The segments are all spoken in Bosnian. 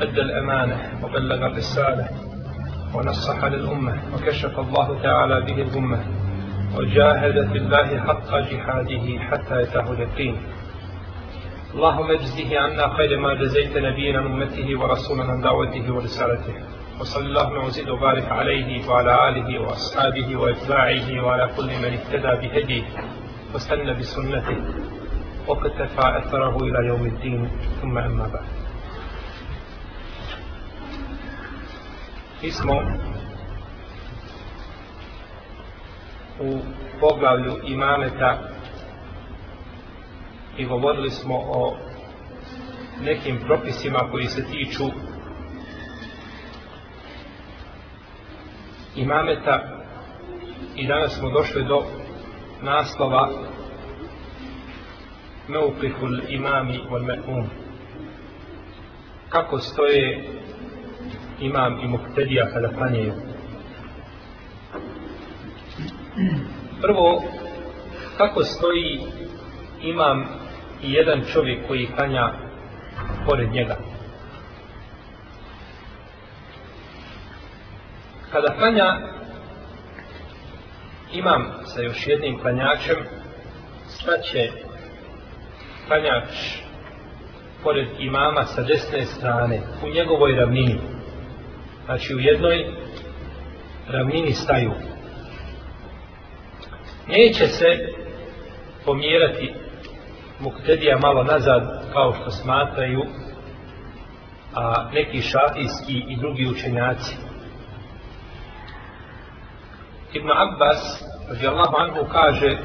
أدى الأمانة وبلغ الرسالة ونصح للأمة وكشف الله تعالى به الأمة وجاهد في الله حق جهاده حتى يتاه اليقين. اللهم اجزه عنا خير ما جزيت نبينا من أمته ورسولا عن دعوته ورسالته وصلى الله وزيد وبارك عليه وعلى آله وأصحابه وإتباعه وعلى كل من اهتدى بهديه واستنى بسنته وقتفى أثره إلى يوم الدين ثم أما بعد. Mi smo u poglavlju imameta i govorili smo o nekim propisima koji se tiču imameta i danas smo došli do naslova Meupihul imami wal me'um kako stoje imam i muktedija kada klanjaju prvo kako stoji imam i jedan čovjek koji klanja pored njega? Kada klanja imam sa još jednim klanjačem staće klanjač pored imama sa desne strane u njegovoj ravnini znači u jednoj ravnini staju. Neće se pomjerati muktedija malo nazad kao što smatraju a neki šafijski i drugi učenjaci. Ibn Abbas radijallahu anhu kaže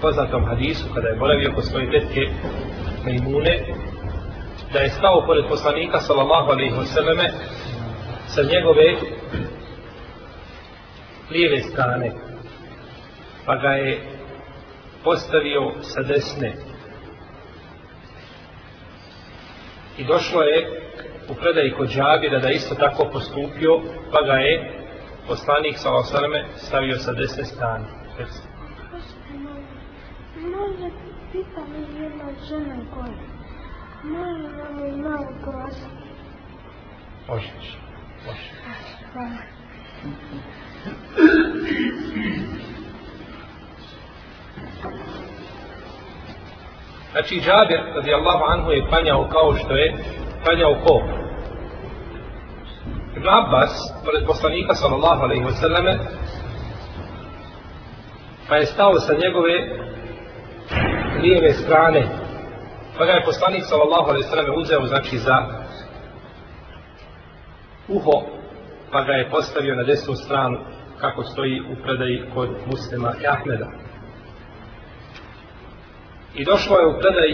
poznatom hadisu kada je boravio kod svoje tetke Maimune da je stao pored poslanika sallallahu alaihi selleme sa njegove lijeve strane pa ga je postavio sa desne i došlo je u predaji kod Džabira da isto tako postupio pa ga je poslanik sa osrame stavio sa desne strane Može pita mi jedna žena koja može da mi malo prosi. Možeš. Znači Džabir radijallahu anhu je klanjao kao što je klanjao ko? Ibn Abbas, pored poslanika sallallahu alaihi wa sallame, pa je stao sa njegove lijeve strane, pa ga je poslanik sallallahu alaihi wa sallame uzeo, znači za uho, pa ga je postavio na desnu stranu, kako stoji u predaji kod muslima i Ahmeda. I došlo je u predaj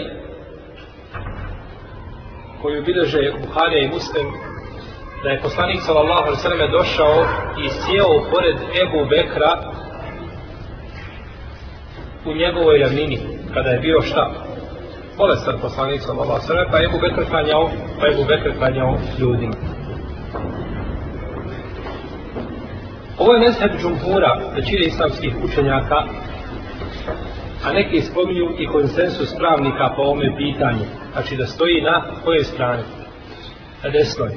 koju bileže Buharija i Muslim da je poslanik sallallahu alaihi sallam došao i sjeo pored Ebu Bekra u njegovoj ravnini kada je bio šta? Bolestan poslanik sallallahu alaihi sallam pa je Ebu Bekr klanjao pa je Ebu Bekr klanjao ljudima. Ovo je mezheb džumhura većine islamskih učenjaka a neki spominju i konsensus pravnika po ovome pitanju. Znači da stoji na kojoj strani? Na desnoj.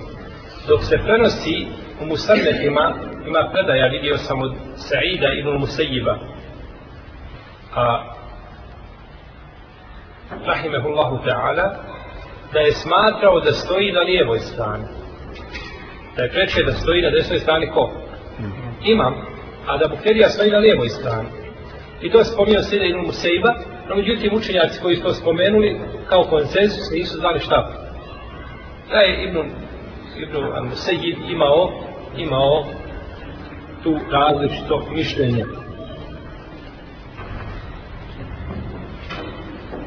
Dok se prenosi u musadnetima, ima predaja, vidio sam od Saida ibn Musejiba, a rahimehullahu ta'ala, da je smatrao da stoji na lijevoj strani. Da je preče da stoji na desnoj strani ko? Imam, a da bukterija stoji na lijevoj strani. I to je spomenuo Sida ibn Musaiba, no međutim učenjaci koji su to spomenuli kao konsensus nisu znali šta. Da je Ibn, Ibn Musaib imao, imao tu različito mišljenje.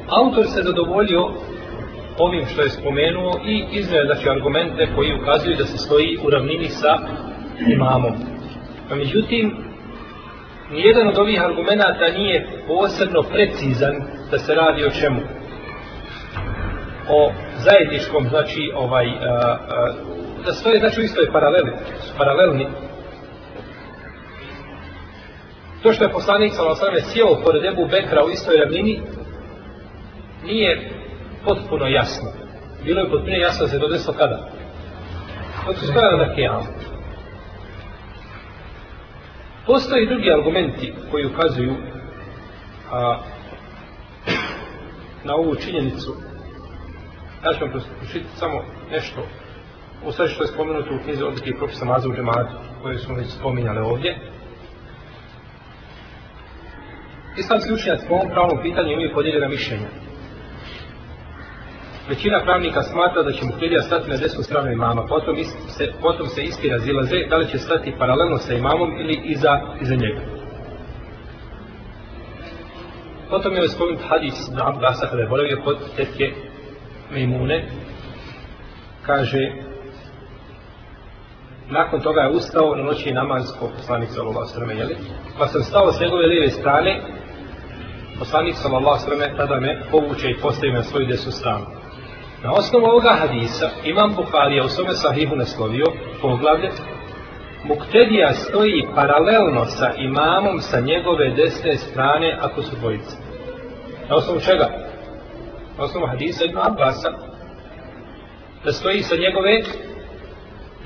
Autor se zadovoljio ovim što je spomenuo i iznio znači argumente koji ukazuju da se stoji u ravnini sa imamom. A međutim, nijedan od ovih argumenta nije posebno precizan da se radi o čemu. O zajedničkom, znači, ovaj, a, a, da stoje, znači, u istoj paraleli, su paralelni. To što je poslanik sa Osrame sjeo pored Ebu Bekra u istoj ravnini, nije potpuno jasno. Bilo je potpuno jasno da se to desilo kada? Od su stojali na kijamu. Postoji drugi argumenti koji ukazuju a, na ovu činjenicu. Ja ću vam prošiti samo nešto u sve što je spomenuto u knjizi odlike i propisa Maza u džematu koje smo već spominjali ovdje. Islamski učenjac po ovom pravnom pitanju imaju podijeljena mišljenja. Većina pravnika smatra da će muhtedija stati na desnu stranu imama, potom, se, potom se isti razilaze da li će stati paralelno sa imamom ili iza, iza njega. Potom je spomenut hadis na Abbasa kada je boravio kod tetke Mejmune. Kaže, nakon toga je ustao na noći namaz po poslanik sallallahu sallam jeli, pa sam stao s njegove lijeve strane, poslanik sallallahu sallam tada me povuče i postavi na svoju desnu stranu. Na osnovu ovoga hadisa imam Bukharija u svome sahihu naslovio poglavlje Muktedija stoji paralelno sa imamom sa njegove desne strane ako su dvojice. Na osnovu čega? Na osnovu hadisa Ibn Abbasa da stoji sa njegove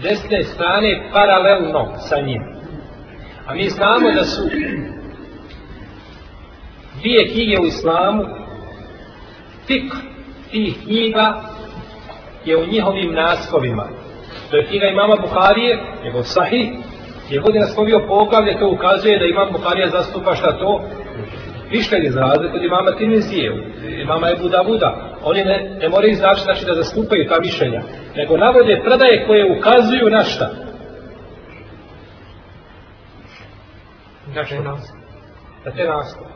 desne strane paralelno sa njim. A mi znamo da su dvije knjige u islamu fik tih knjiga je u njihovim naskovima. To je knjiga imama Buharije, njegov sahih, je god je naslovio poglavlje, to ukazuje da imam Buharija zastupa šta to? Mišljenje za razliku od imama Tirmizije, imama Ebu Davuda. Oni ne, ne moraju znači, znači da zastupaju ta mišljenja, nego navode predaje koje ukazuju na šta? Znači, na te naslove.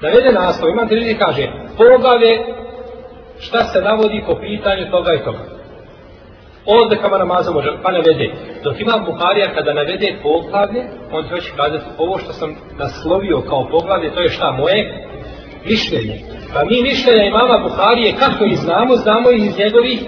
Navede naslov, imam Tirmizije kaže, poglavlje šta se navodi po pitanju toga i toga. Ovdje kama namaza može, pa navede. Dok imam Buharija kada navede poglavlje, on će hoće kazati ovo što sam naslovio kao poglavlje, to je šta moje mišljenje. Pa mi mišljenja imama Buharije, kako ih znamo, znamo ih iz njegovih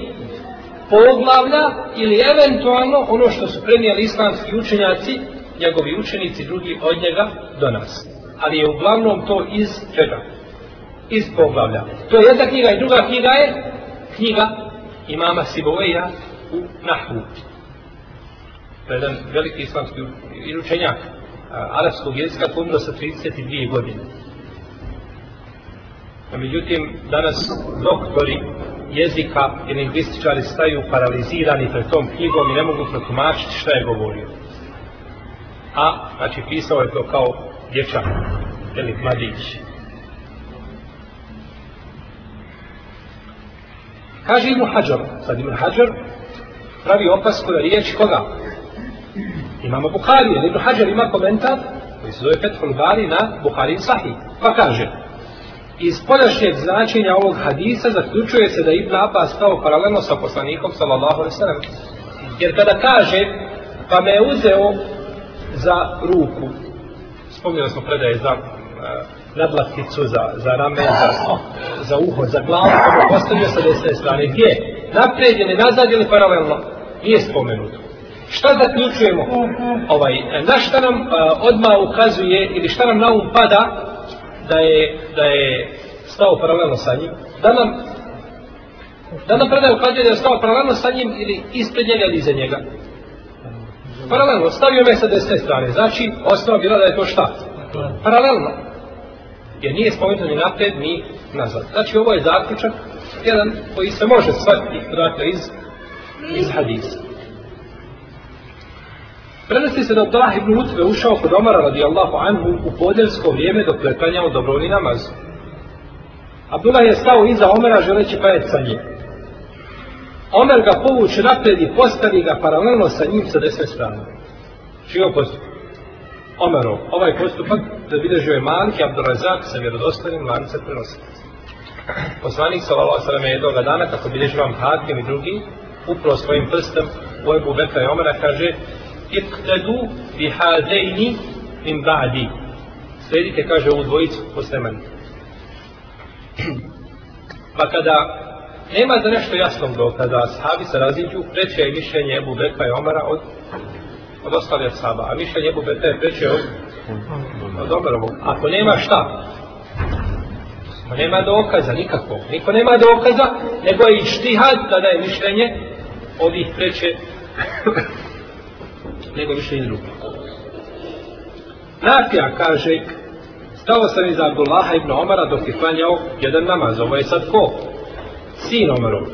poglavlja ili eventualno ono što su prenijeli islamski učenjaci, njegovi učenici drugi od njega do nas. Ali je uglavnom to iz čega? Iz poglavlja. To je jedna knjiga i druga knjiga je knjiga imama Siboveja u Nahvu. To je jedan veliki islamski učenjak arabskog jezika pomno sa 32 godine. A međutim, danas doktori jezika i lingvističari staju paralizirani pred tom knjigom i ne mogu protumačiti šta je govorio. A, znači, pisao je to kao dječak, ili mladić. Kaže Ibn Hajar, sad Ibn Hajar pravi opasku na riječ koga? Imamo Bukharije, Ibn Hajar ima komentar koji se zove Fethul Bari na Bukhari Sahih. Pa kaže, iz podašnjeg značenja ovog hadisa zaključuje se da Ibn Abbas stao paralelno sa poslanikom sallallahu alaihi sallam. Jer kada kaže, pa me je uzeo za ruku, spomnili smo predaje za E, nadlasticu, za, za rame, za, za uho, za glavu, pa ga postavio sa desne strane. Gdje? Naprijed ili nazad ili paralelno? Nije spomenuto. Šta zaključujemo? Ovaj, e, na šta nam a, odmah ukazuje ili šta nam na um pada da je, da je stao paralelno sa njim? Da nam da nam predaje ukazuje da je stao paralelno sa njim ili ispred njega ili iza njega? Paralelno, stavio me sa desne strane. Znači, osnova bila da je to šta? Paralelno jer nije spomenuto ni napred ni nazad. Znači ovo je zaključak jedan koji se može shvatiti dakle iz, iz hadisa. Prenosi se da Abdullah ibn Utve ušao kod Omara radijallahu anhu u podeljsko vrijeme dok je klanjao dobrovni namaz. Abdullah je stao iza Omara želeći pajeti sa njim. Omer ga povuče napred i postavi ga paralelno sa njim sa desne strane. Čio postupak? Omerov. Ovaj postupak zabilježio je Malik i Abdurazak sa vjerodostanim lance prenositelja. Poslanik sallallahu alejhi ve sellem jednog dana kako bilježi vam Hakim i drugi upravo svojim prstom u Ebu Bekra i Omera, kaže iqtadu bi hazaini min ba'di sledite kaže ovu dvojicu posle mene pa kada nema za nešto jasnog dokaza sahabi se raziđu preće je mišljenje Ebu Bekra i Omara od od ostalih sahaba a mišljenje Ebu Bekra je preće od Pa od Omarovog ako nema šta Ako nema dokaza nikakvog, niko nema dokaza, nego je i štihad, tada je mišljenje ovih treće, nego mišljenje drugog. Nafija kaže, stao sam iza Abdullaha ibn Omara dok je klanjao jedan namaz, ovo je sad ko? Sin Omarov,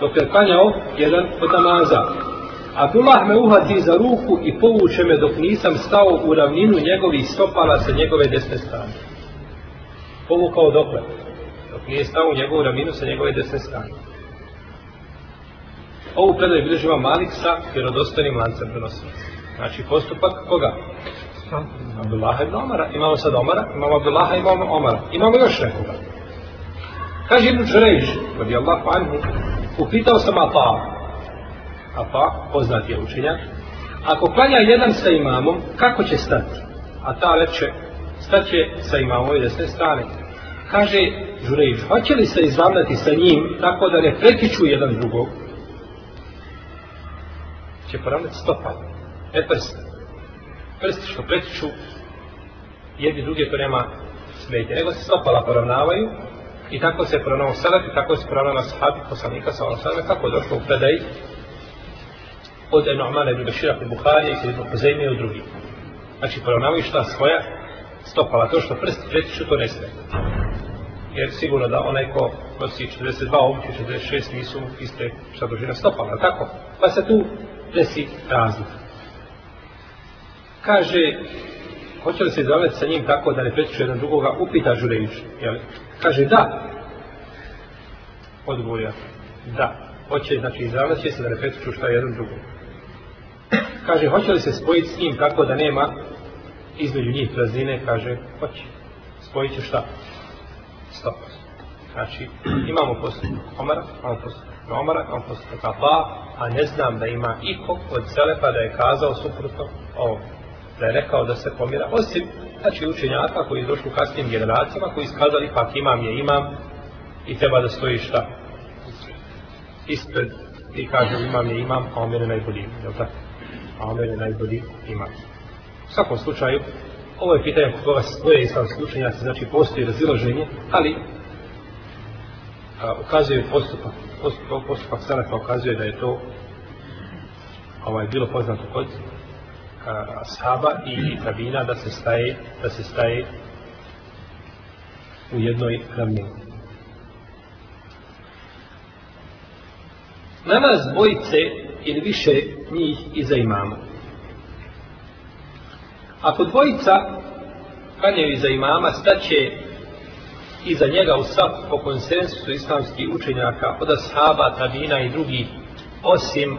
dok je klanjao jedan od namaza. Abdullah me uhati za ruku i povuče me dok nisam stao u ravninu njegovih stopala sa njegove desne strane povukao dokle. Dok nije stao u njegovu raminu sa njegove desne strane. Ovu predaju bilježi vam Malik sa vjerodostojnim lancem prenosilaca. Znači postupak koga? Abdullaha ibn Omara. Imamo sad Omara, imamo Abdullaha, imamo Omara. Imamo još nekoga. Kaže Ibn Čurejž, radi Allahu anhu, upitao sam Apa. Apa, poznat je učenjak. Ako klanja jedan sa imamom, kako će stati? A ta reče, staće sa imamove desne strane. Kaže Žurejić, hoće li se izravnati sa njim tako da ne pretiču jedan drugog? Će poravnati stopalo, ne prst. Prsti što pretiču jedni druge to nema smetje, nego se stopala poravnavaju i tako se poravnao salat i tako se poravnao sahabi poslanika sa onom kako je došlo u predaj od Enu'mana ibn Bešira kod Buharije i kod Huzeyme i od drugih. Znači, poravnavaju šta svoja stopala, to što prsti pretiču, to ne sve. Jer sigurno da onaj ko nosi 42 obuće, 46 nisu iste šta dužina stopala, tako? Pa se tu desi razlika. Kaže, hoće li se izravljati sa njim tako da ne pretiču jedan drugoga, upita Žurević, jel? Kaže, da. Odgovorio, da. Hoće, znači, izravljati se da ne pretiču šta jedan drugog. Kaže, hoće li se spojiti s njim tako da nema između njih praznine, kaže, hoće. Spojit će šta? Stop. Znači, imamo postupak Omara, imamo postupak Omara, imamo postupak Abba, a ne znam da ima iko od Selefa da je kazao suprotno ovo. Da je rekao da se pomira, osim, znači, učenjaka koji je došli u kasnijim generacijama, koji iskazali, pak imam je imam i treba da stoji šta? Ispred i kažu imam je imam, a on je najbolji, je li tako? A Omer je najbolji imam. U svakom slučaju, ovo je pitanje kod koga svoje islamske učenjaci, znači postoji razilaženje, ali a, ukazuje postupak, postupak, postupak Selefa ukazuje da je to ovaj, bilo poznato kod a, Saba i Tabina da se staje, da se staje u jednoj ravnini. Namaz bojice ili više njih iza imama. Ako dvojica klanjaju iza imama, staće iza njega u saf po konsensusu islamskih učenjaka od ashaba, tabina i drugi, osim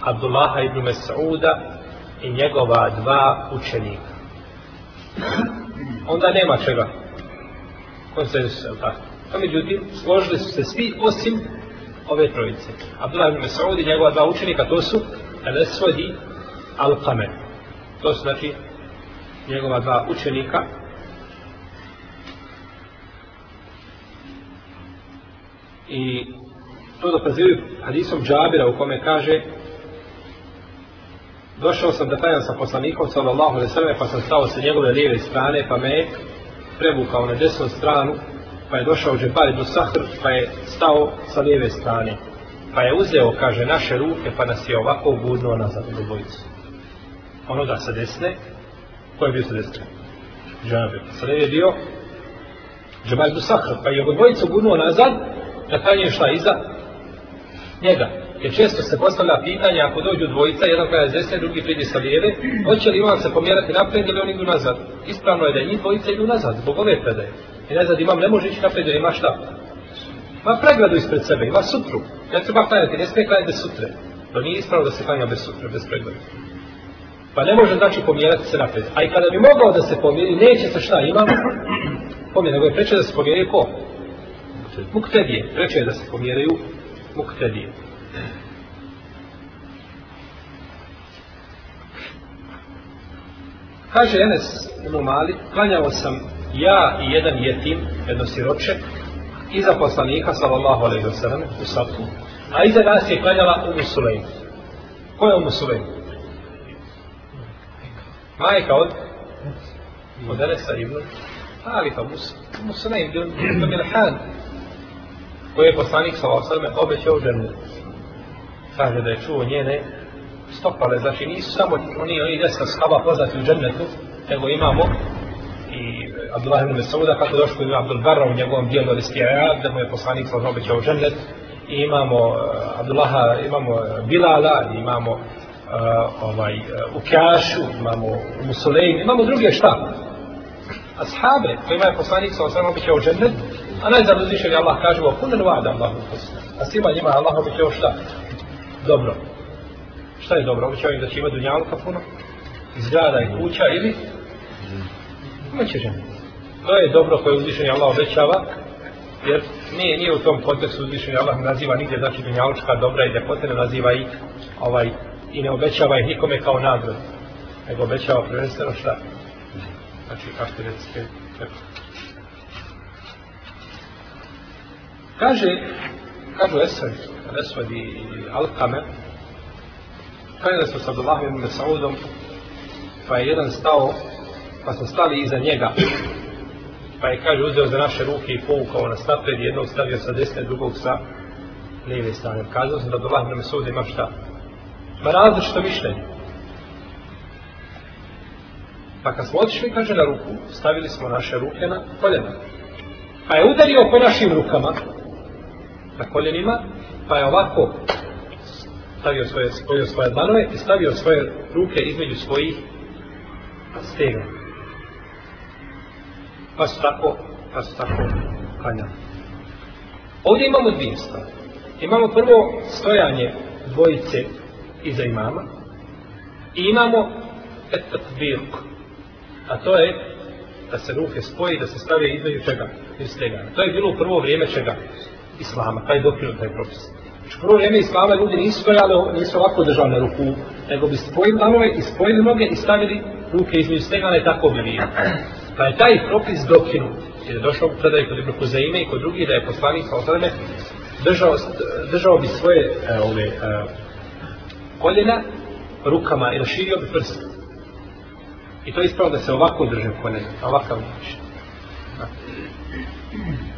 Abdullaha ibn Mas'uda i njegova dva učenika. Onda nema čega konsensusa, tako? A međutim, složili su se svi osim ove trojice. Abdullah ibn Mas'ud i njegova dva učenika, to su Al-Eswad i Al-Qamer. To su, znači, njegova dva učenika i to dokazuju hadisom Džabira u kome kaže došao sam da tajam sa poslanikom sallallahu alaihi sallam pa sam stao sa njegove lijeve strane pa me je prevukao na desnu stranu pa je došao Džepar ibn Sahr pa je stao sa lijeve strane pa je uzeo kaže naše ruke pa nas je ovako ugurnuo nazad u bojicu onoga sa desne Ko je bio sa desne? Džabir. Sa lijeve je bio Džabir ibn Sahr. Pa je ovo dvojicu gurnuo nazad, da kanje šta iza njega. Jer često se postavlja pitanje, ako dođu dvojica, jedan kada je s desne, drugi pridi sa lijeve, hoće li imam se pomjerati naprijed ili oni idu nazad? Ispravno je da njih dvojica idu nazad, zbog ove predaje. I nazad imam ne može ići naprijed jer ima šta? Ima pregradu ispred sebe, ima sutru. Ja treba klanjati, ne smije klanjati bez sutre. To nije ispravno da se klanja bez sutre, bez pregrade. Pa ne može znači pomjerati se naprijed. A i kada bi mogao da se pomjeri, neće se šta imam pomjeri, nego je preče da se pomjeri ko? Muktedije. Reče je da se pomjeraju muktedije. Kaže Enes Ibn Malik, klanjao sam ja i jedan jetim, jedno siroče, iza poslanika, sallallahu alaihi wa sallam, u sapu, a iza nas je klanjala Umu Sulejm. Ko je Umu Sulejm? Majka od? Od Enesa Ibn Malika, Umu Sulejm, Ibn Milhan, koji je poslanik, sallallahu alaihi wa sallam, obećao ženu. Kaže da je čuo njene stopale, znači nisu samo oni, oni deska skaba poznati u džennetu, nego imamo i Abdullah ibn Mesauda, kako došlo ima Abdul Barra u njegovom dijelu Al-Istijad, da mu je poslanik sa obećao džennet, i imamo uh, Abdullaha, imamo eh, Bilala, imamo uh, ovaj, uh, Ukašu, imamo Musulejn, imamo druge šta? Ashabe, kojima je poslanik sa osam obećao džennet, a najzad je Allah kaže, kunen vada Allahu A svima njima Allah obećao šta? Dobro. Šta je dobro? Obećao im da će imati dunjalka puno? izgrada i kuća ili? Imaće žene. To je dobro koje uzvišenje Allah obećava, jer nije, nije u tom kontekstu uzvišenje Allah naziva nigdje znači dunjalučka dobra i ljepote ne naziva i ovaj i ne obećava ih nikome kao nagradu, nego obećava prvenstveno šta znači kako ljepote. kaže kažu Esad Esad i Alkame, kaže da smo sa Abdullahom i Saudom pa je jedan stao pa su stali iza njega. Pa je kaže uzeo za naše ruke i povukao nas napred jednog stavio sa desne drugog sa lijeve strane. Kazao sam da Abdullah ibn Masud ima šta. Ma različito mišljenje. Pa kad smo otišli kaže na ruku stavili smo naše ruke na koljena. Pa je udario po našim rukama na koljenima pa je ovako stavio svoje, spojio svoje dlanove i stavio svoje ruke između svojih stega. Pa se tako, pa se tako klanja. Ovdje imamo dvije stvari. Imamo prvo stojanje dvojice iza imama i imamo etatvirk. A to je da se ruke spoji, da se stave između čega? Iz. To je bilo u prvo vrijeme čega? Islama. Taj dokinut taj propis. Znači, prvo vrijeme islama ljudi nisu stojali, nisu ovako držali ruku, nego bi spojili danove i spojili noge i stavili ruke između stegana i tako bi bilo. Pa je taj propis dokinut. Jer je došao u predaj kod Ibn Kuzaime i kod drugih da je poslanik sa osaleme držao, držao bi svoje e, ove, e, koljena rukama i raširio bi prst. I to je ispravo da se ovako drže koljena, ovakav način.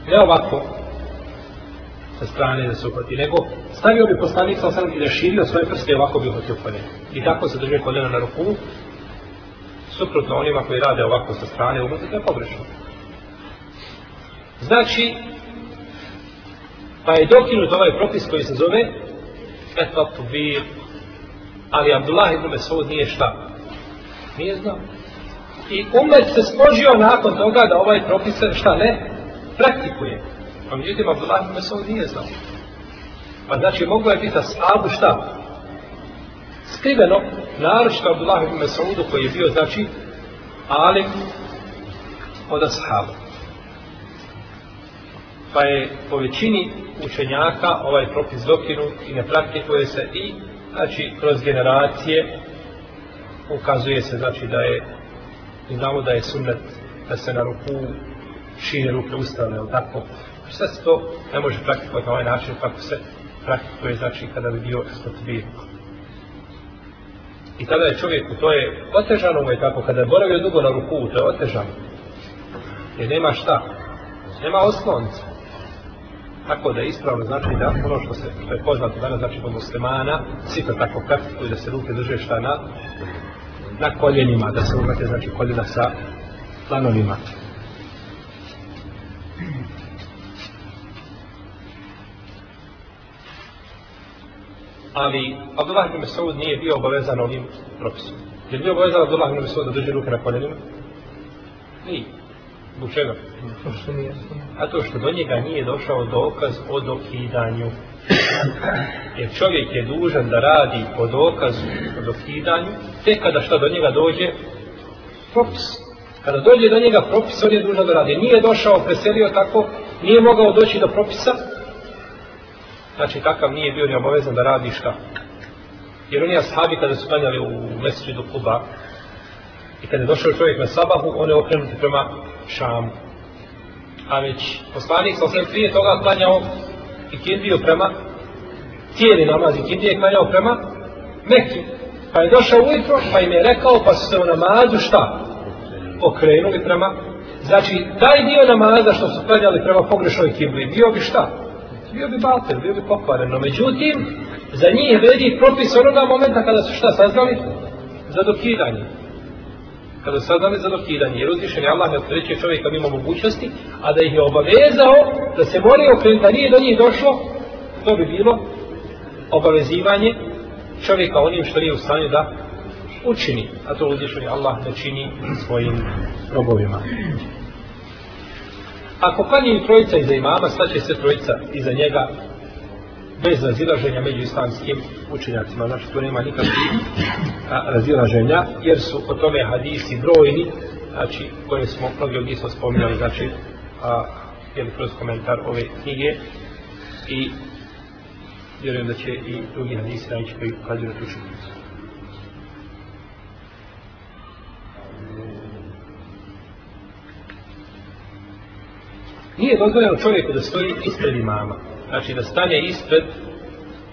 Ne ovako, sa strane da se uhvati, nego stavio bi poslanik sa osaleme i raširio svoje prste i ovako bi uhvatio koljena. I tako se drže koljena na ruku, suprotno onima koji rade ovako sa strane unutra, to je pogrešno. Znači, pa je dokinut ovaj propis koji se zove etatu ali Abdullah ibn Mesud nije šta? Nije znao. I umet se spožio nakon toga da ovaj propis šta ne? Praktikuje. A međutim, Abdullah ibn Mesud nije znao. Pa znači, moglo je biti ashabu šta? Skriveno, naročito Abdullah ibn Mesaudu koji je bio, znači, alim od ashaba. Pa je po većini učenjaka ovaj propis dokinut i ne praktikuje se i, znači, kroz generacije ukazuje se, znači, da je, i znamo da je sunnet da se na ruku šire ruke ustavne, ili tako. Sve se to ne može praktikovati na ovaj način kako se praktikuje, znači, kada bi bio estatbirko. I tada je čovjeku, to je otežano mu je tako, kada je boravio dugo na ruku, to je otežano. Jer nema šta, nema oslonca. Tako da je ispravno znači da ono što se što je poznato danas znači kod muslimana, svi to tako praktikuju da se ruke drže šta na, na koljenima, da se umete znači koljena sa planovima. Ali Abdullah ibn Mas'ud nije bio obavezan ovim propisom. Je bio obavezan Abdullah ibn Mas'ud da drži ruke na koljenima? Nije. Zbog čega? A to što do njega nije došao dokaz o dokidanju. Jer čovjek je dužan da radi po dokazu o dokidanju, tek kada što do njega dođe propis. Kada dođe do njega propis, on je dužan da radi. Nije došao, preselio tako, nije mogao doći do propisa, znači takav nije bio ni obavezan da radi šta. Jer oni ashabi kada su klanjali u do Kuba i kada je došao čovjek na sabahu, on je okrenut prema Šamu. A već poslanik sa sve prije toga klanjao i kindiju prema cijeli namaz i kindije je klanjao prema Mekiju. Pa je došao ujutro, pa im je rekao, pa su se u namazu šta? Okrenuli prema Znači, taj dio namaza što su klanjali prema pogrešnoj kibli, bio bi šta? Bio bi batel, bio bi pokvaren. No, međutim, za njih vredi propis onoga momenta kada su šta saznali? Za dokidanje. Kada su saznali za dokidanje. Jer uzvišen je Allah ne otreće čovjeka mimo mogućnosti, a da ih je obavezao da se moraju okrenuti, da nije do njih došlo, to bi bilo obavezivanje čovjeka onim što nije u stanju da učini, a to uzvišeni Allah ne čini svojim robovima. Ako klanjaju trojica iza imama, staće se trojica iza njega bez razilaženja među islamskim učenjacima. Znači, tu nema nikakvih razilaženja, jer su o tome hadisi brojni, znači, koje smo mnogi od njih smo spominjali, znači, a, jeli kroz komentar ove knjige i vjerujem da će i drugi hadisi naći koji ukazuju na tu činjenicu. Nije dozvoljeno čovjeku da stoji ispred imama. Znači da stane ispred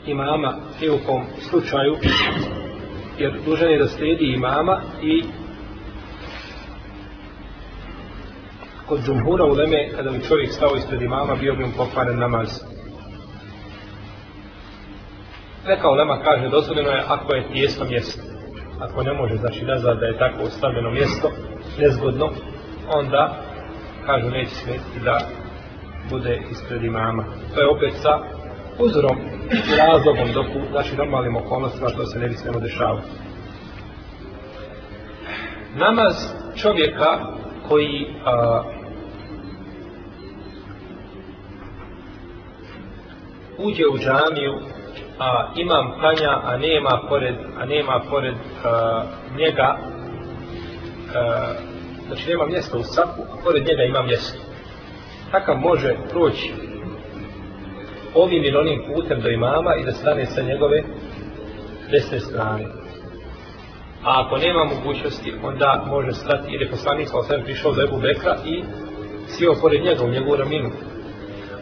imama i u kom slučaju, jer dužan je da slijedi imama i kod džumhura u Leme, kada bi čovjek stao ispred imama, bio bi mu pokvaren namaz. Neka ulema kaže, dozvoljeno je ako je tijesno mjesto. Ako ne može, znači da da je tako ostavljeno mjesto, nezgodno, onda kažu neće smeti da bude ispred imama. To je opet sa uzorom i razlogom dok u znači, normalnim okolnostima to se ne bi smjelo dešavati. Namaz čovjeka koji a, uđe u džamiju a imam klanja a nema pored a nema pored a, njega a, znači nema mjesta u sapu, a pored njega ima mjesto. Takav može proći ovim ili onim putem do imama i da stane sa njegove desne strane. A ako nema mogućnosti, onda može stati, jer je poslanik sa osam prišao do Ebu Bekra i sjeo pored njega u njegovu raminu.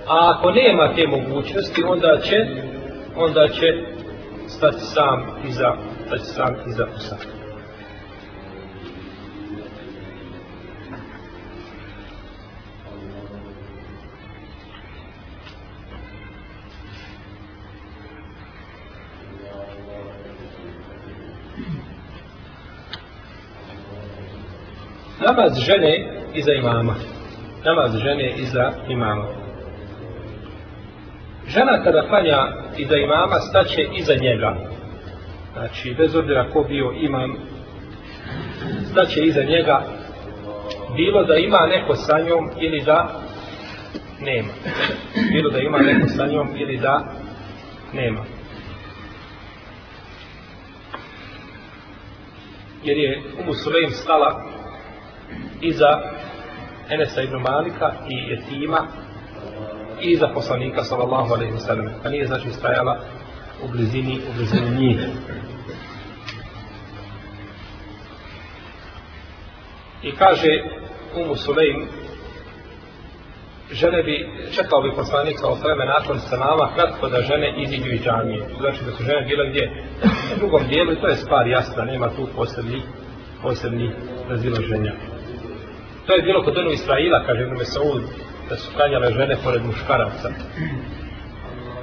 A ako nema te mogućnosti, onda će, onda će stati sam iza, stati sam iza Usaka. Namaz žene iza imama. Namaz žene iza imama. Žena kada klanja iza imama staće iza njega. Znači, bez obzira ko bio imam, staće iza njega bilo da ima neko sa njom ili da nema. Bilo da ima neko sa njom ili da nema. Jer je Umu Sulejm stala iza Enesa ibn Malika i Etima i za poslanika sallallahu alaihi wasallam. Pa nije znači stajala u blizini, u blizini njih. I kaže Umu Sulejm, žene bi, čekao bi poslanik sa osreme nakon sa nama kratko da žene iziđu iz džamije. Znači da su žene bile gdje? U drugom dijelu i to je stvar jasna, nema tu posebni, posebni razilaženja. To je bilo kod Benu Israila, kaže Ibn Mesaud, da su klanjale žene pored muškaraca.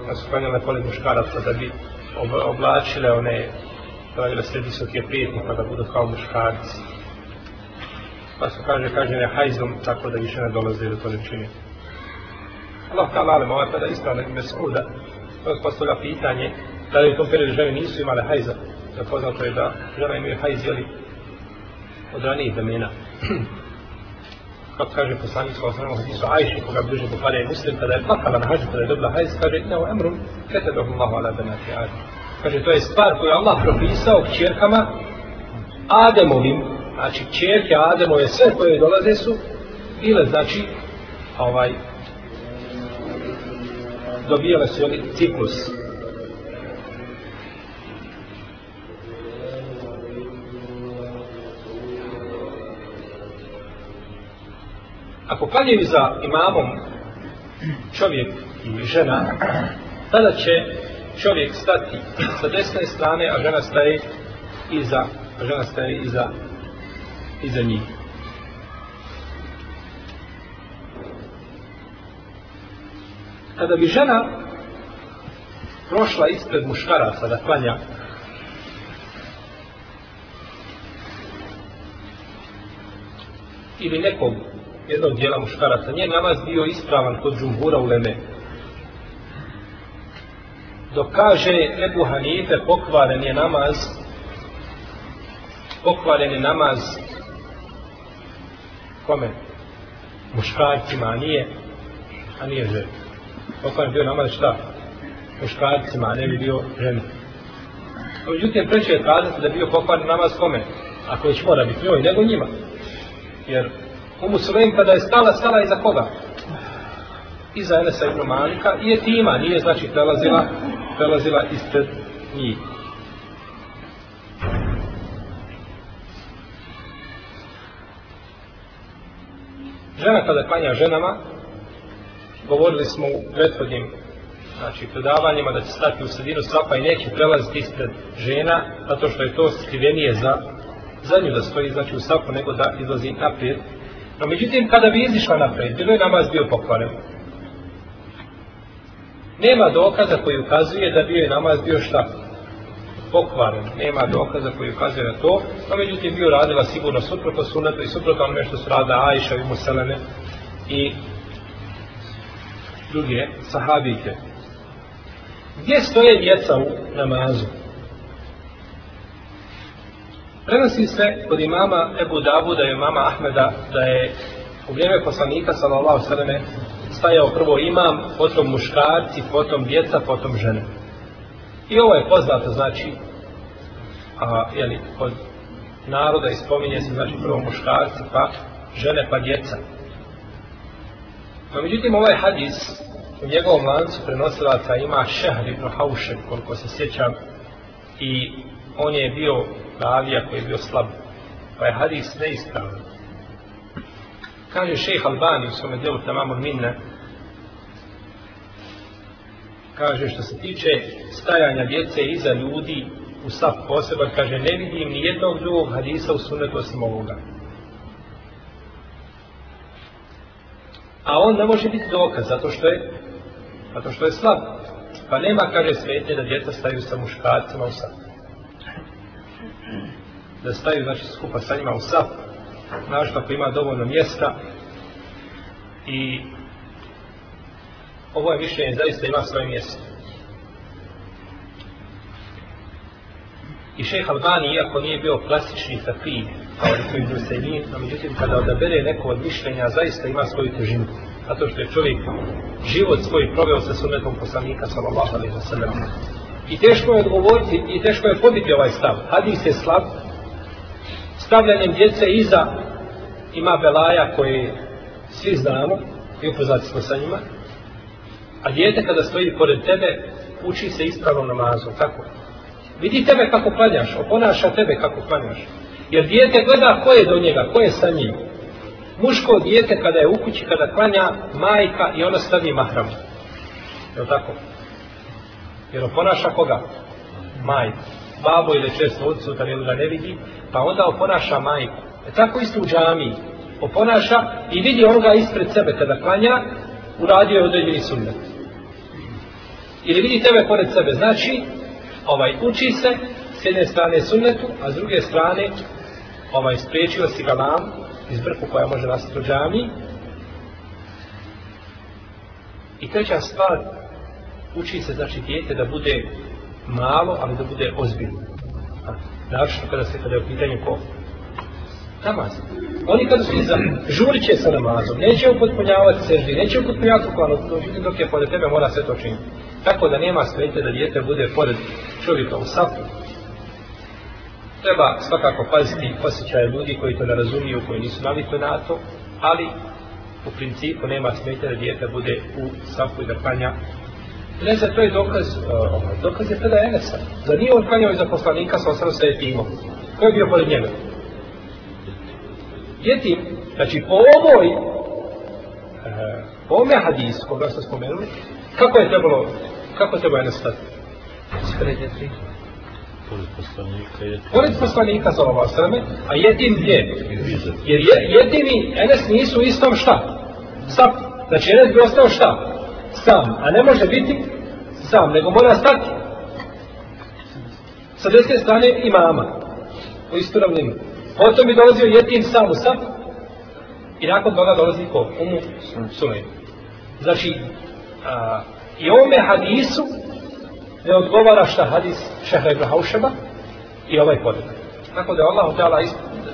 Da su klanjale pored muškaraca da bi oblačile one, pravile sve visoke prijetnje pa da budu kao muškarci. Pa su kaže, kaže ne hajzom, tako da više ne dolaze do to ne čini. Allah ta lalem, ovaj tada ispravno ime Mesauda, to je postavlja pitanje, da li u tom periodu žene nisu imale hajza. Da poznato je da žena imaju hajz, jeli, od ranijih domena kako kaže poslanik sa osnovom hadisu Ajši, koga bliže Bukhara i Muslim, kada je plakala na hađu, kada je dobila hajz, kaže, ina emrum, kete dohu Allahu ala benati Adem. Kaže, to je stvar koju Allah propisao kćerkama Ademovim, znači kćerke Ademove, sve koje dolaze su bile, znači, ovaj, dobijale su ciklus. Ako klanjaju za imamom čovjek ili žena, tada će čovjek stati sa desne strane, a žena staje iza, a žena staje iza, iza njih. Kada bi žena prošla ispred muškaraca da klanja, ili nekog jednog dijela muškaraca, njen namaz bio ispravan kod džumbura u Leme. Dok kaže Ebu Hanife, pokvaren je namaz, pokvaren je namaz kome? Muškarcima, a nije, a nije žena. Pokvaren bio namaz šta? Muškarcima, a ne bi bio žena. Međutim, preče je kazati da je bio pokvaren namaz kome? Ako već mora biti njoj, nego njima. Jer Umu Sulejm kada je stala, stala iza koga? Iza Enesa ibn Malika i je tima, nije znači prelazila, prelazila ispred njih. Žena kada klanja ženama, govorili smo u prethodnim znači, predavanjima da će stati u sredinu sapa i neće prelaziti ispred žena, zato što je to skrivenije za, za nju da stoji znači, u sapu, nego da izlazi naprijed No međutim, kada bi izišla napred, bilo je namaz bio pokvaren. Nema dokaza koji ukazuje da bio je namaz bio šta? Pokvaren. Nema dokaza koji ukazuje na to. No međutim, bio radila sigurno suprotno sunetu i suprotno onome što su rada Ajša i Muselene i druge sahabike. Gdje stoje djeca u namazu? Prenosi se kod imama Ebu Davuda i imama Ahmeda da je u vrijeme poslanika sallallahu sallam stajao prvo imam, potom muškarci, potom djeca, potom žene. I ovo je poznato, znači, a, jeli, kod naroda ispominje se, znači, prvo muškarci, pa žene, pa djeca. No, međutim, ovaj hadis u njegovom lancu prenosilaca ima Šehr ibn Haušek, koliko se sjećam, i on je bio ravija koji je bio slab. Pa je hadis neispravan. Kaže šejh Albani u svome djelu Tamamul Minna, kaže što se tiče stajanja djece iza ljudi u sav poseban, kaže ne vidim ni jednog drugog hadisa u sunetu osim ovoga. A on ne može biti dokaz, zato što je zato što je slab. Pa nema, kaže svetje, da djeca staju sa muškarcima u sabu da staju znači skupa sa njima u sap našto ako ima dovoljno mjesta. I ovo je mišljenje zaista ima svoje mjesto. I šejh Albani iako nije bio klasični fakir, kao i koji Druseljin no međutim kada odabere neko od mišljenja zaista ima svoju težinu. Zato što je čovjek život svoj proveo sa sunnetom poslanika sallallahu alaihi wa sallam. I teško je odgovoriti i teško je pobiti ovaj stav. Hadis je slab stavljanjem djece iza ima belaja koje svi znamo i upoznati smo sa njima. A djete kada stoji pored tebe uči se ispravnom namazom tako? Vidi tebe kako klanjaš oponaša tebe kako klanjaš. Jer djete gleda ko je do njega ko je sa njim. Muško djete kada je u kući kada klanja majka i ona stavi mahram. Je tako? Jer oponaša koga? Majka babo ili često odsutan ili ga ne vidi, pa onda oponaša majku. E tako isto u džami oponaša i vidi onoga ispred sebe kada klanja, uradio je određeni sunnet. Ili vidi tebe pored sebe, znači, ovaj, uči se, s jedne strane sunnetu, a s druge strane, ovaj, spriječio si ga iz brku koja može nastati u džami. I treća stvar, uči se, znači, dijete da bude malo, ali da bude ozbiljno. Naravno kada se kada je u pitanju ko? Namaz. Oni kada su iza, žurit će sa namazom, neće upotpunjavati seždi, neće upotpunjavati uklanu, dok je pored tebe mora sve to činiti. Tako da nema smetje da dijete bude pored čovjeka u sapu. Treba svakako paziti osjećaje ljudi koji to ne razumiju, koji nisu navikli na to, ali u principu nema smetje da dijete bude u sapu i da klanja. Ne za to je dokaz, uh, dokaz je tada Enesa. Za nije on klanjao iza poslanika sa osram sa jetimom. Ko je bio pored njega? Jetim, znači po ovoj, uh, po ovome hadisu koga ste spomenuli, kako je trebalo, kako je trebalo Enes stati? Spred je tri. Pored poslanika je Pored poslanika sa ova sveme, a jetim gdje? Jer je, jedini Enes nisu istom šta? Sap. Znači Enes bi ostao šta? Sam. A ne može biti sam, nego mora stati. Sa desne strane imama. U istu ravninu. Potom bi dolazio jetim sam u sam I nakon toga dolazi ko? Umu Sulejm. Znači, a, i ovome hadisu ne odgovara šta hadis Šehra Ibra Haušeba i ovaj poredak. Tako da je Allah htjela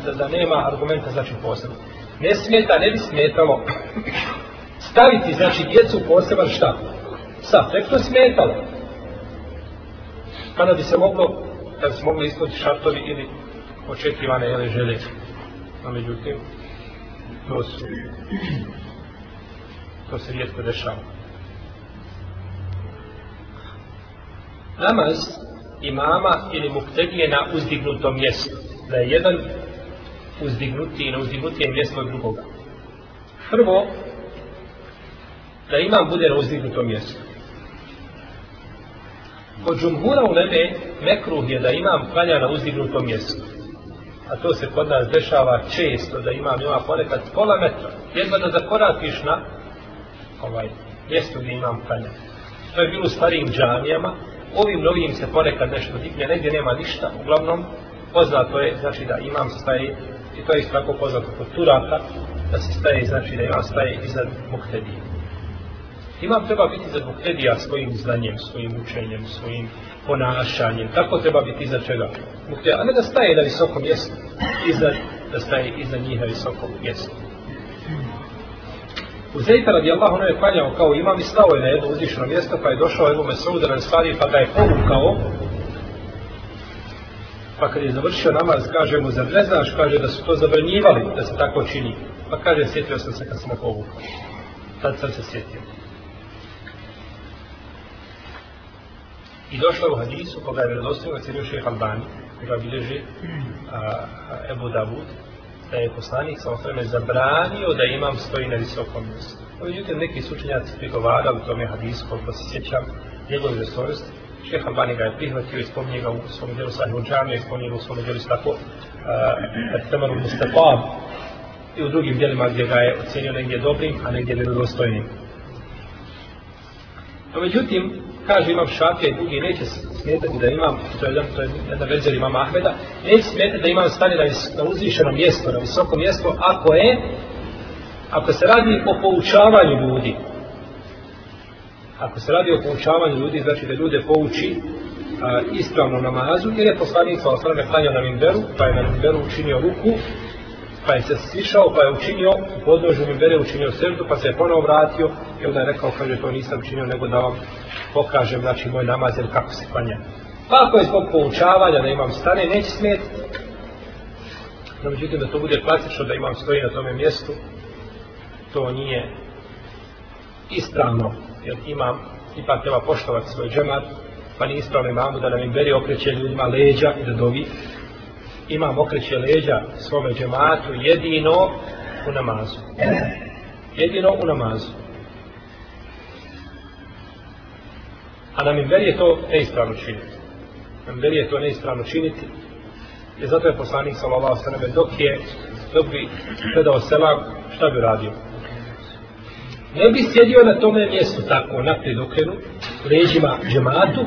da, da nema argumenta znači posebno. Ne smeta, ne bi smetalo staviti znači djecu u poseban šta? Sad, Nek to smetalo. Pa kada bi se moglo, kada bi se mogli ispuniti šartovi ili očekivane jele želje. No, međutim, to su to se rijetko dešava. namaz imama ili muktedije na uzdignutom mjestu. Da je jedan uzdignutiji na uzdignutije mjesto od drugoga. Prvo, da imam bude na uzdignutom mjestu. Kod džumhura u nebe mekruh je da imam klanja na uzdignutom mjestu. A to se kod nas dešava često da imam ima ponekad pola metra. Jedva da zakoratiš na ovaj, mjestu gdje imam klanja. To je bilo u starijim džamijama, ovim novim se ponekad nešto digne, negdje nema ništa, uglavnom poznato je, znači da imam staje, i to je isto tako poznato kod Turaka, da se staje, znači da imam staje iznad Muhtedije. Imam treba biti za Muhtedija svojim znanjem, svojim učenjem, svojim ponašanjem, tako treba biti iza čega? Muhtedija, a ne da staje na visokom mjestu, Iza, da staje iza njih na visokom mjestu. Uzejta radijallahu anhu je klanjao kao imam i stao je na jedno uzvišeno mjesto, pa je došao Ebu Mesauda na stvari pa ga je povukao. Pa kad je završio namaz, kaže mu, zar ne znaš, kaže da su to zabranjivali, da se tako čini. Pa kaže, sjetio sam se kad sam povukao. Tad sam se sjetio. I došlo u hadisu, koga je vjerodostavio, cijenio šeha Albani, koga bilježi a, Ebu Davud, da je poslanik sa osvrame zabranio da imam stoji na visokom mjestu. Međutim, neki sučenjaci prigovarali tome hadisu, koliko se sjećam, njegove resorosti. Šeha Albani ga je prihvatio i spominje ga u svom djelu Sahih Uđamija, i spominje ga u svom djelu tako uh, Temanu Mustafab i u drugim djelima gdje ga je ocenio negdje dobrim, a negdje nedostojnim. No, međutim, kaže imam šafija i drugi, neće smetati da imam, to je jedan, to je jedna verzija imama Ahmeda, neće smetati da imam stane na, na uzvišeno mjesto, na visoko mjesto, ako je, ako se radi o poučavanju ljudi. Ako se radi o poučavanju ljudi, znači da ljude pouči a, ispravno namazu, jer je poslanik sa osrame klanjao na Mimberu, pa je na Mimberu učinio ruku, pa je se svišao, pa je učinio u podnožu Mimbere, učinio srdu, pa se je ponovo vratio i onda je rekao, kaže, to nisam učinio, nego da vam pokažem, znači, moj namaz, ili kako se klanja. Pa ako je zbog poučavanja da imam stane, neće smetiti. No, međutim, da to bude klasično, da imam stoji na tome mjestu, to nije ispravno, jer imam, ipak treba poštovati svoj džemat, pa nije ispravno imamu da nam im beri okreće ljudima leđa i da dovi. Imam okreće leđa svome džematu jedino u namazu. Jedino u namazu. A na minberi je to neispravno činiti. Na minberi je to neispravno činiti. I zato je poslanik sallallahu sallam dok je dok bi predao selam, šta bi radio? Ne bi sjedio na tome mjestu tako, naprijed okrenu, leđima džematu,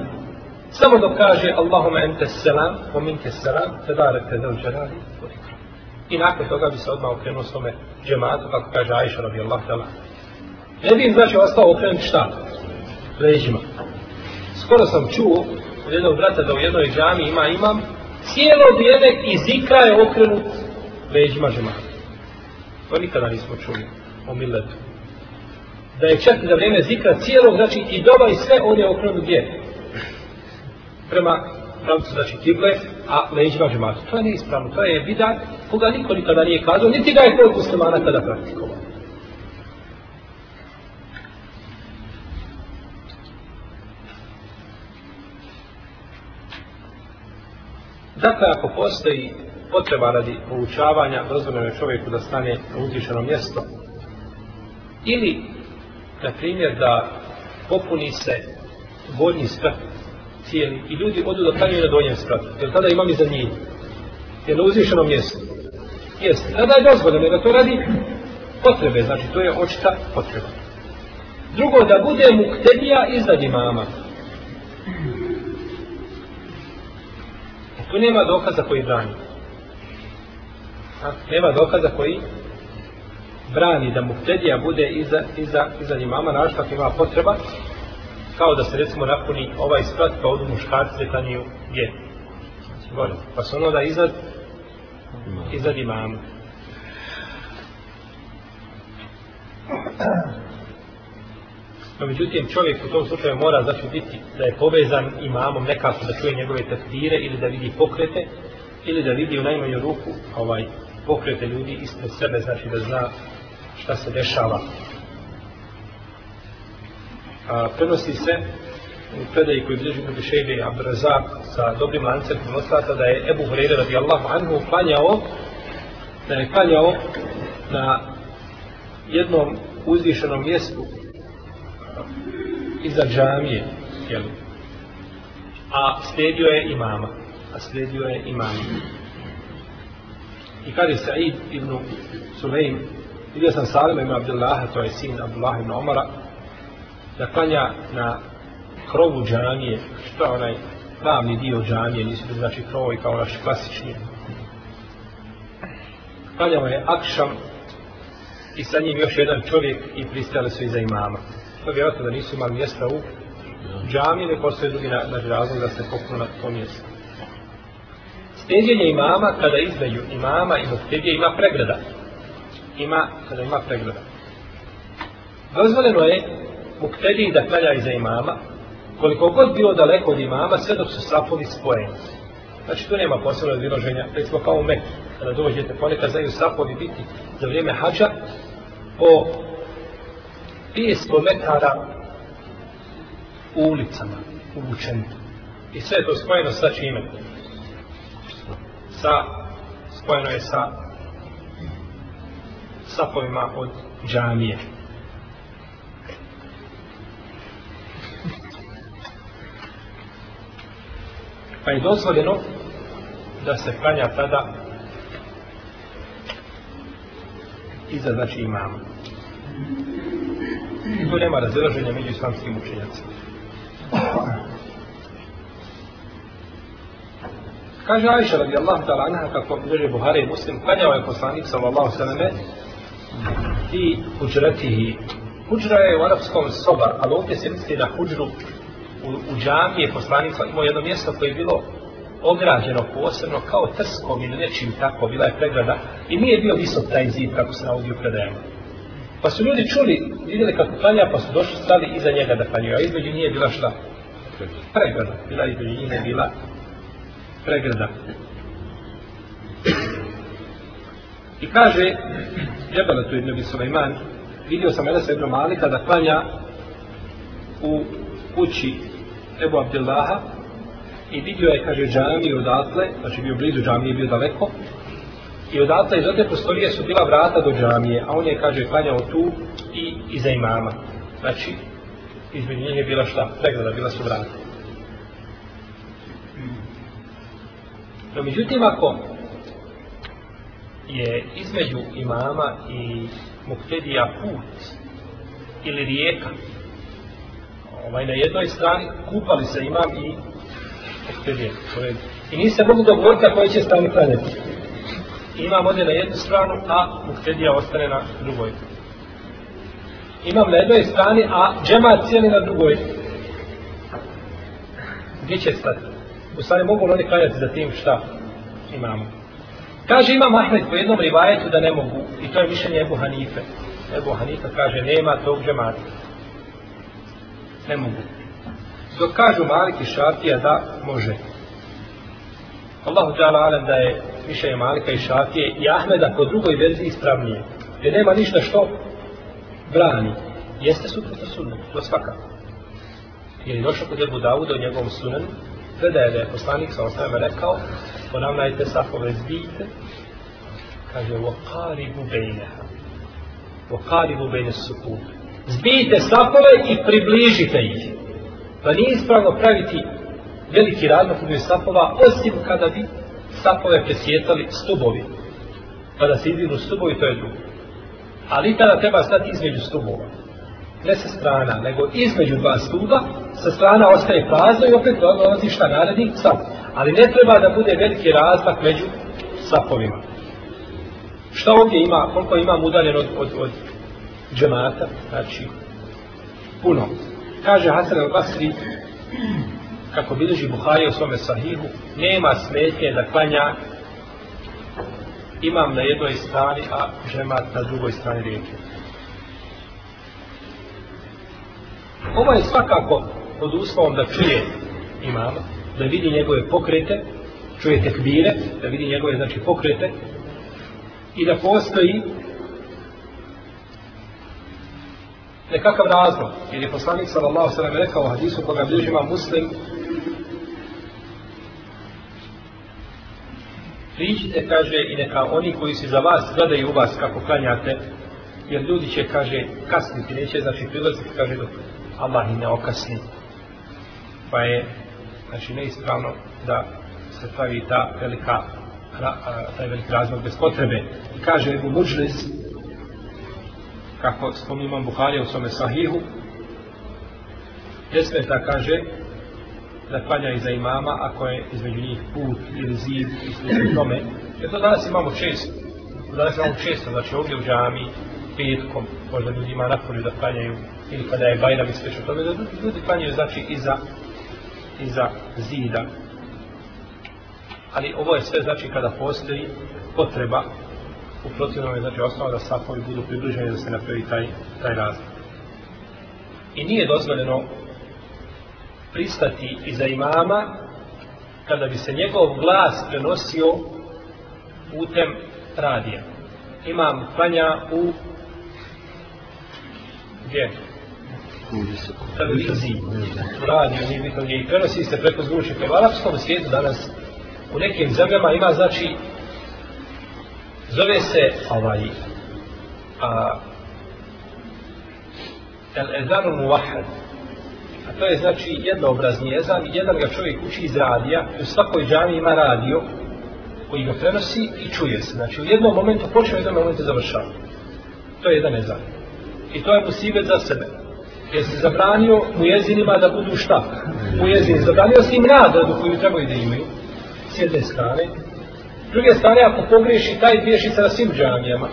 samo dok kaže Allahuma ente selam, o minke selam, te dare te del džerali, I nakon toga bi se odmah okrenuo svome džematu, kako kaže Aisha radijallahu ta'ala. Ne bi im znači ostao okrenut šta? Leđima. Skoro sam čuo od jednog brata da u jednoj džami ima imam, cijelo vrijeme i zikra je okrenut leđima džemata. To nikada nismo čuli o milletu. Da je čak za vrijeme zikra cijelog, znači i doba i sve on je okrenut gdje? Prema pravcu znači kible, a leđima džemata. To je neispravno, to je bidat koga niko nikada nije kazao, niti ga je kod muslimana tada praktikovao. Dakle, ako postoji potreba radi poučavanja, dozvoljeno je čovjeku da stane na uzvišeno mjesto, ili, na primjer, da popuni se gornji sprat cijeli i ljudi odu da klanjuju na donjem spratu, jer tada imam iza njih, jer na uzvišeno mjesto. Jeste, tada je dozvoljeno da to radi potrebe, znači to je očita potreba. Drugo, da bude muktedija iznad imama. Tu nema dokaza koji brani. A, nema dokaza koji brani da muftedija bude iza, iza, iza imama, našto ako ima potreba, kao da se recimo napuni ovaj sprat, pa odu muškarci detaniju gdje? Znači, gore. Pa se ono da iznad, iznad imama. No, međutim, čovjek u tom slučaju mora znači biti da je povezan imamom nekako da čuje njegove takdire ili da vidi pokrete ili da vidi u najmanju ruku ovaj pokrete ljudi ispred sebe, znači da zna šta se dešava. A, prenosi se u predaji koji bliži kod Šejbe Abrazak sa dobrim lancem prenoslata da je Ebu Hureyre radijallahu anhu klanjao da je klanjao na jednom uzvišenom mjestu iza džamije, jel? A slijedio je imama. A slijedio je imama. I kada je Sa'id ibn Sulejm, vidio sam Salima ibn Abdullaha, to je sin Abdullah ibn Omara, da klanja na krovu džamije, što je onaj glavni dio džamije, nisu to znači krovovi kao naš klasični. Klanjao je Akšam i sa njim još jedan čovjek i pristali su iza imama to vjerojatno da nisu imali mjesta u džami, ne postoje drugi na, na razlog da se popnu na to mjesto. Steđenje imama, kada između imama i muftedije ima pregrada. Ima, kada ima pregrada. Dozvoljeno je muktediji da klanja iza imama, koliko god bilo daleko od imama, sve dok su safovi spojeni. Znači, tu nema posebno razviloženja, recimo kao u Meku, kada dođete, ponekad znaju safovi biti za vrijeme hađa, po 500 metara u ulicama, uvučeni. I sve je to spojeno sa čime? Sa, spojeno je sa sapovima od džamije. Pa je dozvoljeno da se klanja tada iza znači imama. I tu nema razilaženja među islamskim učenjacima. Kaže Aisha radijallahu ta'ala anha kako bilježe Buhari i Muslim, klanjao je poslanik sallallahu sallame i huđratihi. Huđra je u arapskom sobar, ali ovdje se misli na huđru u, u džamije poslanika imao jedno mjesto koje je bilo ograđeno posebno kao trskom ili nečim tako, bila je pregrada i nije bio visok taj zid kako se navodi u predajama. Pa su ljudi čuli, vidjeli kako klanja, pa su došli stali iza njega da klanjaju, a između nije bila šta? Pregrada. Bila između njih bila pregrada. I kaže, jebala tu jedno bi Suleiman, vidio sam Elesa Ibn Malika da klanja u kući Ebu Abdillaha i vidio je, kaže, džamiju odatle, znači bio blizu džamije, bio daleko, I odatle iz ote prostorije su bila vrata do džamije, a on je, kaže, klanjao tu i iza imama. Znači, između njih je bila šta? Pregrada, bila su vrata. No, međutim, ako je između imama i muktedija put ili rijeka, ovaj, na jednoj strani kupali se imam i muktedija. I nisi mogli dogovoriti na koji će strani klanjati imam ode na jednu stranu, a muktedija ostane na drugoj. Imam na jednoj strani, a džema cijeli na drugoj. Gdje će stati? U stvari mogu li oni klanjati za tim šta imamo? Kaže imam Ahmed po jednom rivajetu da ne mogu, i to je mišljenje Ebu Hanife. Ebu Hanife kaže nema tog džemata. Ne mogu. Dok kažu Malik i Šafija da može. Allahu ta'ala alam da je više Malika i Šafije i Ahmeda po drugoj verziji ispravnije. Jer nema ništa što brani. Jeste suprotno sunnetu, to svakako. Jer je došao kod Ebu Davuda u njegovom sunenu, predaje da je poslanik sa osnovima rekao, ponavljajte safove zbijte, kaže, وَقَارِبُ بَيْنَهَا وَقَارِبُ بَيْنَ السُّكُوبِ Zbijte safove i približite ih. Pa nije ispravno praviti veliki razmak između safova, osim kada bi safove presjecali stubovi. Kada se izvinu stubovi, to je drugo. Ali tada treba stati između stubova. Ne sa strana, nego između dva stuba, sa strana ostaje prazno i opet dolazi šta naredi saf. Ali ne treba da bude veliki razmak među safovima. Šta ovdje ima, koliko imam udaljen od, od, od džemata, znači puno. Kaže Hasan al-Basri, kako bilježi Buhari u svome sahihu, nema smetnje da klanja imam na jednoj strani, a žemat na drugoj strani rijeke. Ovo je svakako pod uslovom da čuje imama, da vidi njegove pokrete, čuje tekbire, da vidi njegove znači pokrete i da postoji nekakav razlog. Jer je poslanik sallallahu sallam rekao u hadisu koga bilježi ima muslim Priđite, kaže, i neka oni koji se za vas gledaju u vas kako klanjate, jer ljudi će, kaže, kasniti, neće, znači, prilaziti, kaže, dok Allah i ne okasni. Pa je, znači, neispravno da se pravi ta velika, taj veliki razlog bez potrebe. I kaže, Ebu Muđlis, kako spominjam Buharija u svome sahihu, ne smeta, kaže, da klanja iza imama ako je između njih put ili zid i slično tome. Jer to danas imamo često. Danas imamo često, znači ovdje u džami, petkom, možda ljudi ima napolju da klanjaju, ili kada je Bajram i slično tome, da ljudi klanjaju znači iza, iza zida. Ali ovo je sve znači kada postoji potreba u protivnom je znači osnova da safovi budu približeni da se napravi taj, taj razlik. I nije dozvoljeno pristati iza imama kada bi se njegov glas prenosio putem radija. Imam klanja u gdje? televiziji, u radiju, nije bitno gdje i prenosi se preko zvučnika. U arapskom svijetu danas u nekim zemljama ima znači zove se ovaj a, el ezanu muvahad a to je znači jednoobrazni jezan i jedan ga čovjek uči iz radija. U svakoj džami ima radio koji ga prenosi i čuje se. Znači u jednom momentu počne u jednom momentu završava. To je jedan jezan. I to je musibet za sebe. Jer se zabranio u jezinima da budu šta? U jezini zabranio si im nagradu koju trebaju da imaju s jedne strane. S druge strane ako pogriješi taj griješi se na svim džamijama.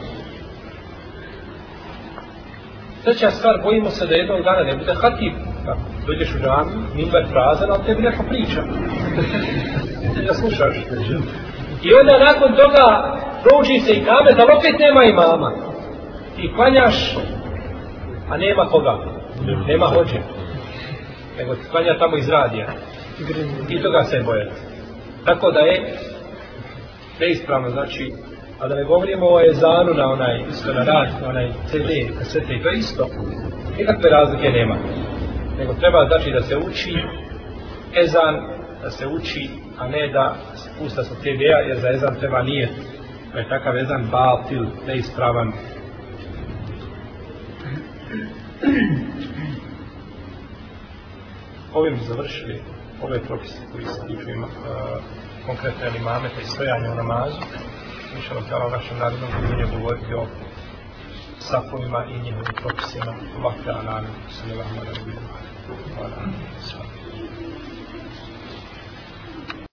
Treća stvar, bojimo se da jednog dana ne bude hatib. Kako? Dođeš u džamiju, mimbar prazan, ali tebi neko priča. da slušaš. I onda nakon toga prouči se i kame, da opet nema imama. I klanjaš, a nema koga. Nema hođe. Nego ti klanja tamo iz radija. I toga se bojati. Tako da je neispravno, znači, a da ne govorimo o ezanu na onaj, isto na rad, na onaj CD, kasete, to je isto. Nikakve razlike nema. Nego treba znači da se uči ezan, da se uči, a ne da se pusta sa TV-a, jer za ezan treba nije. Pa je takav ezan batil, neispravan. Ovim završili ove propise koji se tiču ima, uh, konkretne imameta i stojanja u namazu. Mišljamo tjela u našem narodnom govoriti o safovima i njihovim propisima. Vakta, anani, sallallahu alaihi wa sallam.